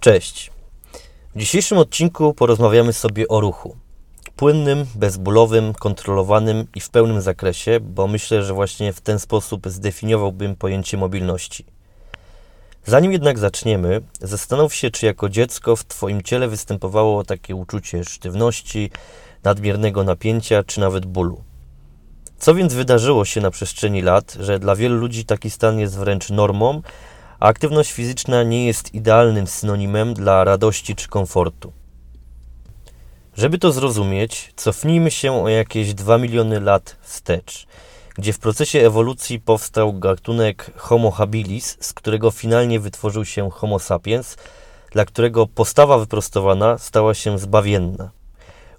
Cześć. W dzisiejszym odcinku porozmawiamy sobie o ruchu. Płynnym, bezbólowym, kontrolowanym i w pełnym zakresie, bo myślę, że właśnie w ten sposób zdefiniowałbym pojęcie mobilności. Zanim jednak zaczniemy, zastanów się, czy jako dziecko w Twoim ciele występowało takie uczucie sztywności, nadmiernego napięcia czy nawet bólu. Co więc wydarzyło się na przestrzeni lat, że dla wielu ludzi taki stan jest wręcz normą, aktywność fizyczna nie jest idealnym synonimem dla radości czy komfortu? Żeby to zrozumieć, cofnijmy się o jakieś 2 miliony lat wstecz, gdzie w procesie ewolucji powstał gatunek Homo habilis, z którego finalnie wytworzył się Homo sapiens, dla którego postawa wyprostowana stała się zbawienna.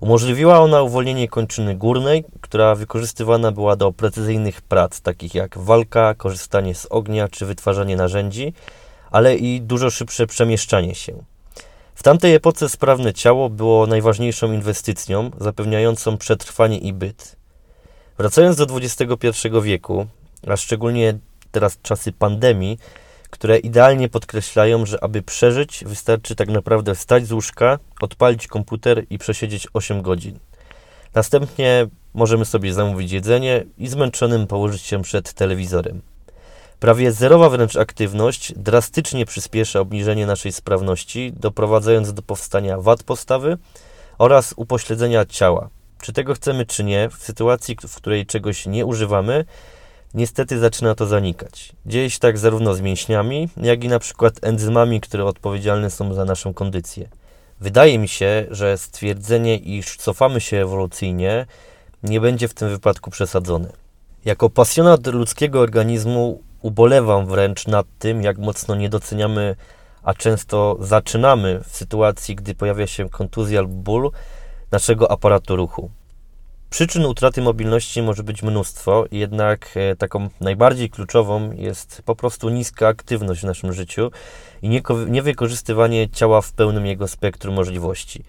Umożliwiła ona uwolnienie kończyny górnej, która wykorzystywana była do precyzyjnych prac, takich jak walka, korzystanie z ognia czy wytwarzanie narzędzi, ale i dużo szybsze przemieszczanie się. W tamtej epoce sprawne ciało było najważniejszą inwestycją zapewniającą przetrwanie i byt. Wracając do XXI wieku, a szczególnie teraz czasy pandemii, które idealnie podkreślają, że aby przeżyć, wystarczy tak naprawdę wstać z łóżka, odpalić komputer i przesiedzieć 8 godzin. Następnie możemy sobie zamówić jedzenie i zmęczonym położyć się przed telewizorem. Prawie zerowa wręcz aktywność drastycznie przyspiesza obniżenie naszej sprawności, doprowadzając do powstania wad postawy oraz upośledzenia ciała. Czy tego chcemy, czy nie, w sytuacji, w której czegoś nie używamy, niestety zaczyna to zanikać. Dzieje się tak zarówno z mięśniami, jak i na przykład enzymami, które odpowiedzialne są za naszą kondycję. Wydaje mi się, że stwierdzenie, iż cofamy się ewolucyjnie, nie będzie w tym wypadku przesadzone. Jako pasjonat ludzkiego organizmu ubolewam wręcz nad tym, jak mocno nie doceniamy, a często zaczynamy w sytuacji, gdy pojawia się kontuzja lub ból naszego aparatu ruchu. Przyczyn utraty mobilności może być mnóstwo, jednak e, taką najbardziej kluczową jest po prostu niska aktywność w naszym życiu i niewykorzystywanie ciała w pełnym jego spektrum możliwości.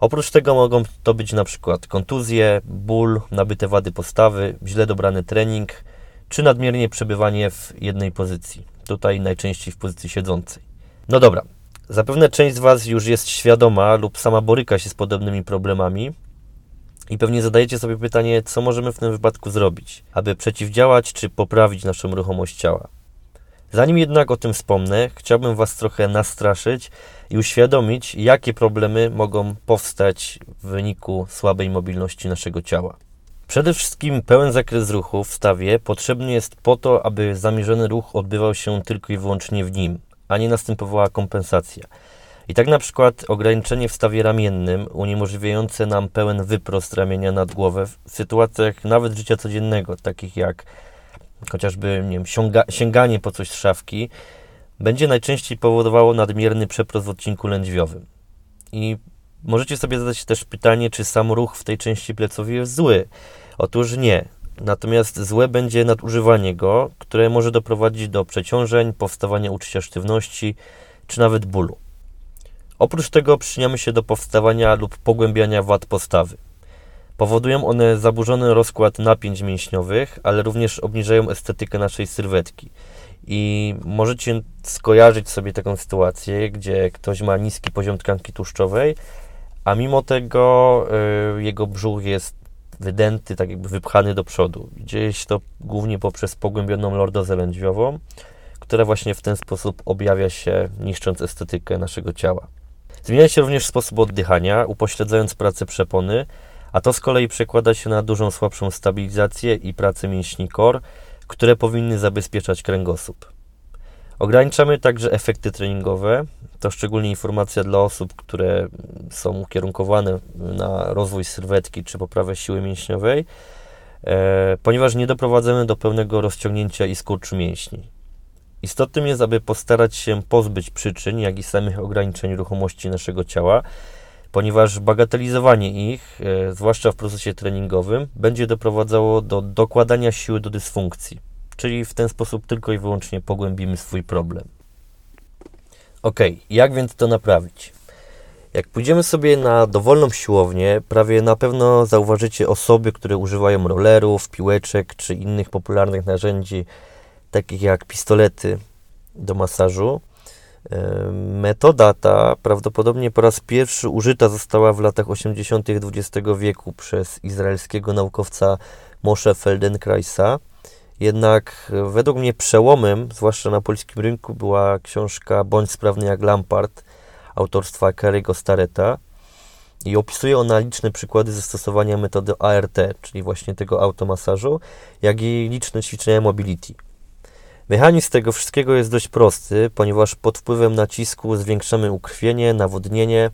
Oprócz tego mogą to być na przykład kontuzje, ból, nabyte wady postawy, źle dobrany trening czy nadmiernie przebywanie w jednej pozycji. Tutaj najczęściej w pozycji siedzącej. No dobra, zapewne część z Was już jest świadoma lub sama boryka się z podobnymi problemami, i pewnie zadajecie sobie pytanie, co możemy w tym wypadku zrobić, aby przeciwdziałać czy poprawić naszą ruchomość ciała. Zanim jednak o tym wspomnę, chciałbym Was trochę nastraszyć i uświadomić, jakie problemy mogą powstać w wyniku słabej mobilności naszego ciała. Przede wszystkim pełen zakres ruchu w stawie potrzebny jest po to, aby zamierzony ruch odbywał się tylko i wyłącznie w nim, a nie następowała kompensacja. I tak na przykład ograniczenie w stawie ramiennym uniemożliwiające nam pełen wyprost ramienia nad głowę w sytuacjach nawet życia codziennego, takich jak chociażby nie wiem, sięga, sięganie po coś z szafki, będzie najczęściej powodowało nadmierny przeprost w odcinku lędźwiowym. I możecie sobie zadać też pytanie, czy sam ruch w tej części plecowej jest zły. Otóż nie. Natomiast złe będzie nadużywanie go, które może doprowadzić do przeciążeń, powstawania uczucia sztywności, czy nawet bólu. Oprócz tego przyczyniamy się do powstawania lub pogłębiania wad postawy. Powodują one zaburzony rozkład napięć mięśniowych, ale również obniżają estetykę naszej sylwetki. I możecie skojarzyć sobie taką sytuację, gdzie ktoś ma niski poziom tkanki tłuszczowej, a mimo tego y, jego brzuch jest wydęty, tak jakby wypchany do przodu. Dzieje się to głównie poprzez pogłębioną lordozę lędźwiową, która właśnie w ten sposób objawia się, niszcząc estetykę naszego ciała. Zmienia się również sposób oddychania, upośledzając pracę przepony, a to z kolei przekłada się na dużą słabszą stabilizację i pracę mięśni kor, które powinny zabezpieczać kręgosłup. Ograniczamy także efekty treningowe. To szczególnie informacja dla osób, które są ukierunkowane na rozwój sylwetki czy poprawę siły mięśniowej, e, ponieważ nie doprowadzamy do pełnego rozciągnięcia i skurczu mięśni. Istotnym jest, aby postarać się pozbyć przyczyn, jak i samych ograniczeń ruchomości naszego ciała, ponieważ bagatelizowanie ich, e, zwłaszcza w procesie treningowym, będzie doprowadzało do dokładania siły do dysfunkcji, czyli w ten sposób tylko i wyłącznie pogłębimy swój problem. Ok, jak więc to naprawić? Jak pójdziemy sobie na dowolną siłownię, prawie na pewno zauważycie osoby, które używają rollerów, piłeczek czy innych popularnych narzędzi takich jak pistolety do masażu, Metoda ta prawdopodobnie po raz pierwszy użyta została w latach 80. XX wieku przez izraelskiego naukowca Moshe Feldenkraisa. Jednak według mnie przełomem, zwłaszcza na polskim rynku, była książka Bądź sprawny jak Lampard autorstwa Kerry'ego Stareta i opisuje ona liczne przykłady zastosowania metody ART, czyli właśnie tego automasażu, jak i liczne ćwiczenia mobility. Mechanizm tego wszystkiego jest dość prosty, ponieważ pod wpływem nacisku zwiększamy ukrwienie, nawodnienie,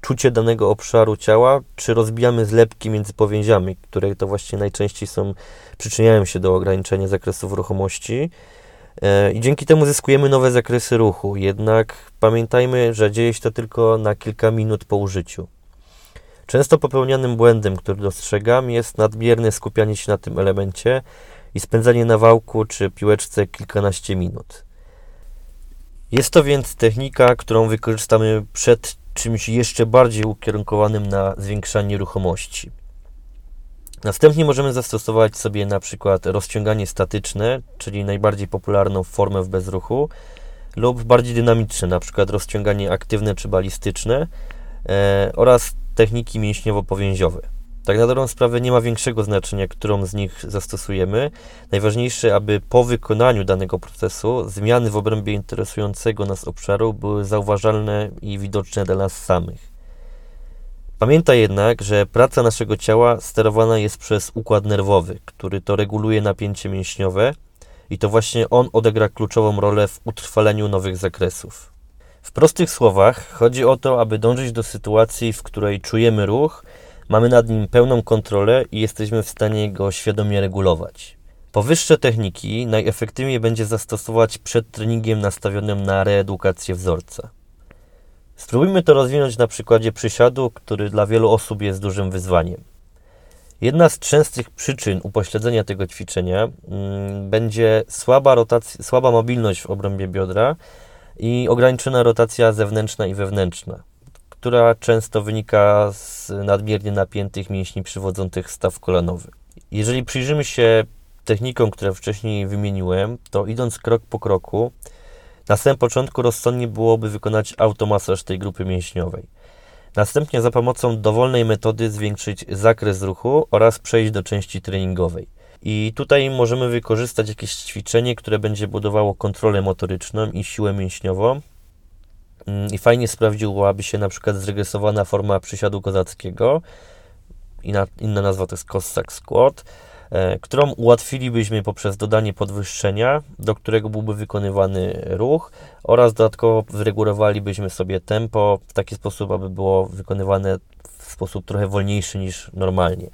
czucie danego obszaru ciała, czy rozbijamy zlepki między powięziami, które to właśnie najczęściej są, przyczyniają się do ograniczenia zakresów ruchomości. E, I dzięki temu zyskujemy nowe zakresy ruchu. Jednak pamiętajmy, że dzieje się to tylko na kilka minut po użyciu. Często popełnianym błędem, który dostrzegam, jest nadmierne skupianie się na tym elemencie i spędzanie na wałku czy piłeczce kilkanaście minut. Jest to więc technika, którą wykorzystamy przed czymś jeszcze bardziej ukierunkowanym na zwiększanie ruchomości. Następnie możemy zastosować sobie na przykład rozciąganie statyczne, czyli najbardziej popularną formę w bezruchu, lub bardziej dynamiczne, na przykład rozciąganie aktywne czy balistyczne e, oraz techniki mięśniowo-powięziowe. Tak na dobrą sprawę nie ma większego znaczenia, którą z nich zastosujemy. Najważniejsze, aby po wykonaniu danego procesu zmiany w obrębie interesującego nas obszaru były zauważalne i widoczne dla nas samych. Pamiętaj jednak, że praca naszego ciała sterowana jest przez układ nerwowy, który to reguluje napięcie mięśniowe i to właśnie on odegra kluczową rolę w utrwaleniu nowych zakresów. W prostych słowach chodzi o to, aby dążyć do sytuacji, w której czujemy ruch, mamy nad nim pełną kontrolę i jesteśmy w stanie go świadomie regulować. Powyższe techniki najefektywniej będzie zastosować przed treningiem nastawionym na reedukację wzorca. Spróbujmy to rozwinąć na przykładzie przysiadu, który dla wielu osób jest dużym wyzwaniem. Jedna z częstych przyczyn upośledzenia tego ćwiczenia mm, będzie słaba, rotacja, słaba mobilność w obrębie biodra i ograniczona rotacja zewnętrzna i wewnętrzna, która często wynika z nadmiernie napiętych mięśni przywodzących staw kolanowy. Jeżeli przyjrzymy się technikom, które wcześniej wymieniłem, to idąc krok po kroku, na samym początku rozsądnie byłoby wykonać automasaż tej grupy mięśniowej. Następnie za pomocą dowolnej metody zwiększyć zakres ruchu oraz przejść do części treningowej. I tutaj możemy wykorzystać jakieś ćwiczenie, które będzie budowało kontrolę motoryczną i siłę mięśniową. Mm, I fajnie sprawdziłaby się na przykład zregresowana forma przysiadu kozackiego. Inna nazwa to jest Cossack Squat E, którą ułatwilibyśmy poprzez dodanie podwyższenia, do którego byłby wykonywany ruch oraz dodatkowo wyregulowalibyśmy sobie tempo w taki sposób, aby było wykonywane w sposób trochę wolniejszy niż normalnie.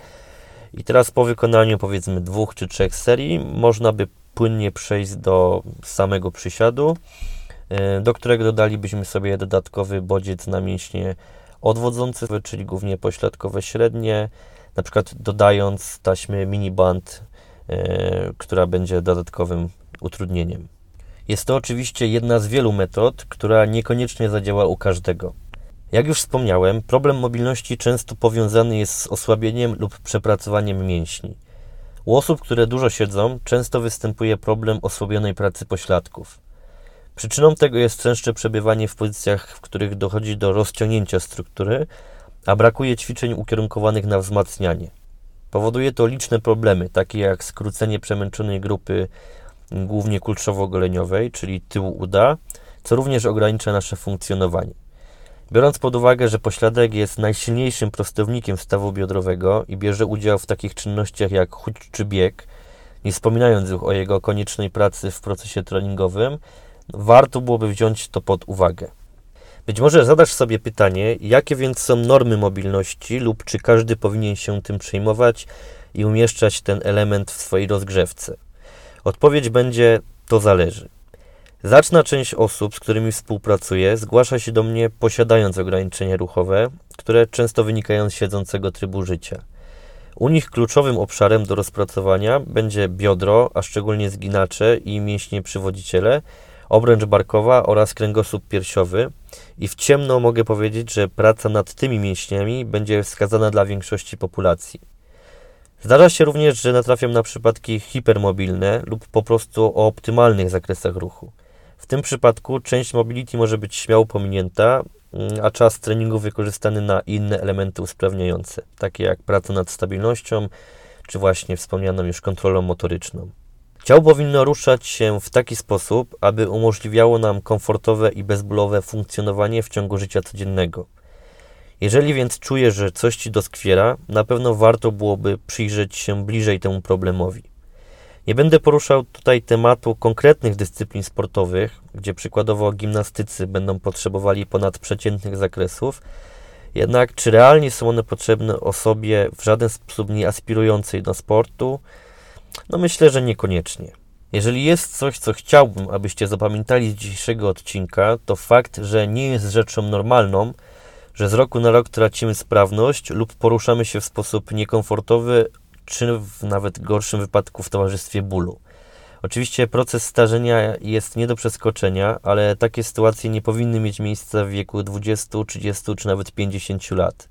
I teraz po wykonaniu powiedzmy dwóch czy trzech serii można by płynnie przejść do samego przysiadu, do którego dodalibyśmy sobie dodatkowy bodziec na mięśnie odwodzące, czyli głównie pośladkowe średnie, na przykład dodając taśmy miniband, e, która będzie dodatkowym utrudnieniem. Jest to oczywiście jedna z wielu metod, która niekoniecznie zadziała u każdego. Jak już wspomniałem, problem mobilności często powiązany jest z osłabieniem lub przepracowaniem mięśni. U osób, które dużo siedzą, często występuje problem osłabionej pracy pośladków. Przyczyną tego jest częstsze przebywanie w pozycjach, w których dochodzi do rozciągnięcia struktury, a brakuje ćwiczeń ukierunkowanych na wzmacnianie. Powoduje to liczne problemy, takie jak skrócenie przemęczonej grupy głównie kulszowo-goleniowej, czyli tyłu uda, co również ogranicza nasze funkcjonowanie. Biorąc pod uwagę, że pośladek jest najsilniejszym prostownikiem stawu biodrowego i bierze udział w takich czynnościach jak chód czy bieg, nie wspominając już o jego koniecznej pracy w procesie treningowym, warto byłoby wziąć to pod uwagę. Być może zadasz sobie pytanie, jakie więc są normy mobilności lub czy każdy powinien się tym przejmować i umieszczać ten element w swojej rozgrzewce. Odpowiedź będzie: to zależy. Zaczna część osób, z którymi współpracuję, zgłasza się do mnie posiadając ograniczenia ruchowe, które często wynikają z siedzącego trybu życia. U nich kluczowym obszarem do rozpracowania będzie biodro, a szczególnie zginacze i mięśnie przywodziciele, obręcz barkowa oraz kręgosłup piersiowy i w ciemno mogę powiedzieć, że praca nad tymi mięśniami będzie wskazana dla większości populacji. Zdarza się również, że natrafiam na przypadki hipermobilne lub po prostu o optymalnych zakresach ruchu. W tym przypadku część mobility może być śmiało pominięta, mm, a czas treningu wykorzystany na inne elementy usprawniające, takie jak praca nad stabilnością, czy właśnie wspomnianą już kontrolą motoryczną. Ciało powinno ruszać się w taki sposób, aby umożliwiało nam komfortowe i bezbólowe funkcjonowanie w ciągu życia codziennego. Jeżeli więc czujesz, że coś ci doskwiera, na pewno warto byłoby przyjrzeć się bliżej temu problemowi. Nie będę poruszał tutaj tematu konkretnych dyscyplin sportowych, gdzie przykładowo gimnastycy będą potrzebowali ponadprzeciętnych zakresów, jednak czy realnie są one potrzebne osobie w żaden sposób nie aspirującej do sportu? No myślę, że niekoniecznie. Jeżeli jest coś, co chciałbym, abyście zapamiętali z dzisiejszego odcinka, to fakt, że nie jest rzeczą normalną, że z roku na rok tracimy sprawność lub poruszamy się w sposób niekomfortowy, czy w nawet gorszym wypadku w towarzystwie bólu. Oczywiście proces starzenia jest nie do przeskoczenia, ale takie sytuacje nie powinny mieć miejsca w wieku 20, 30 czy nawet 50 lat.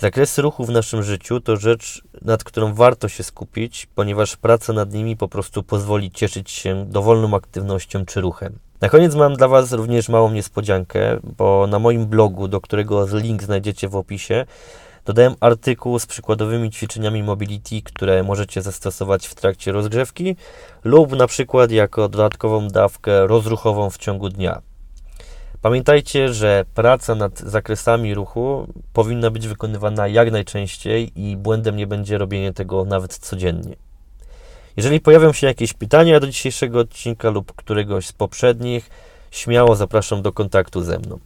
Zakresy ruchu w naszym życiu to rzecz, nad którą warto się skupić, ponieważ praca nad nimi po prostu pozwoli cieszyć się dowolną aktywnością czy ruchem. Na koniec mam dla Was również małą niespodziankę, bo na moim blogu, do którego link znajdziecie w opisie, dodałem artykuł z przykładowymi ćwiczeniami mobility, które możecie zastosować w trakcie rozgrzewki lub na przykład jako dodatkową dawkę rozruchową w ciągu dnia. Pamiętajcie, że praca nad zakresami ruchu powinna być wykonywana jak najczęściej i błędem nie będzie robienie tego nawet codziennie. Jeżeli pojawią się jakieś pytania do dzisiejszego odcinka lub któregoś z poprzednich, śmiało zapraszam do kontaktu ze mną.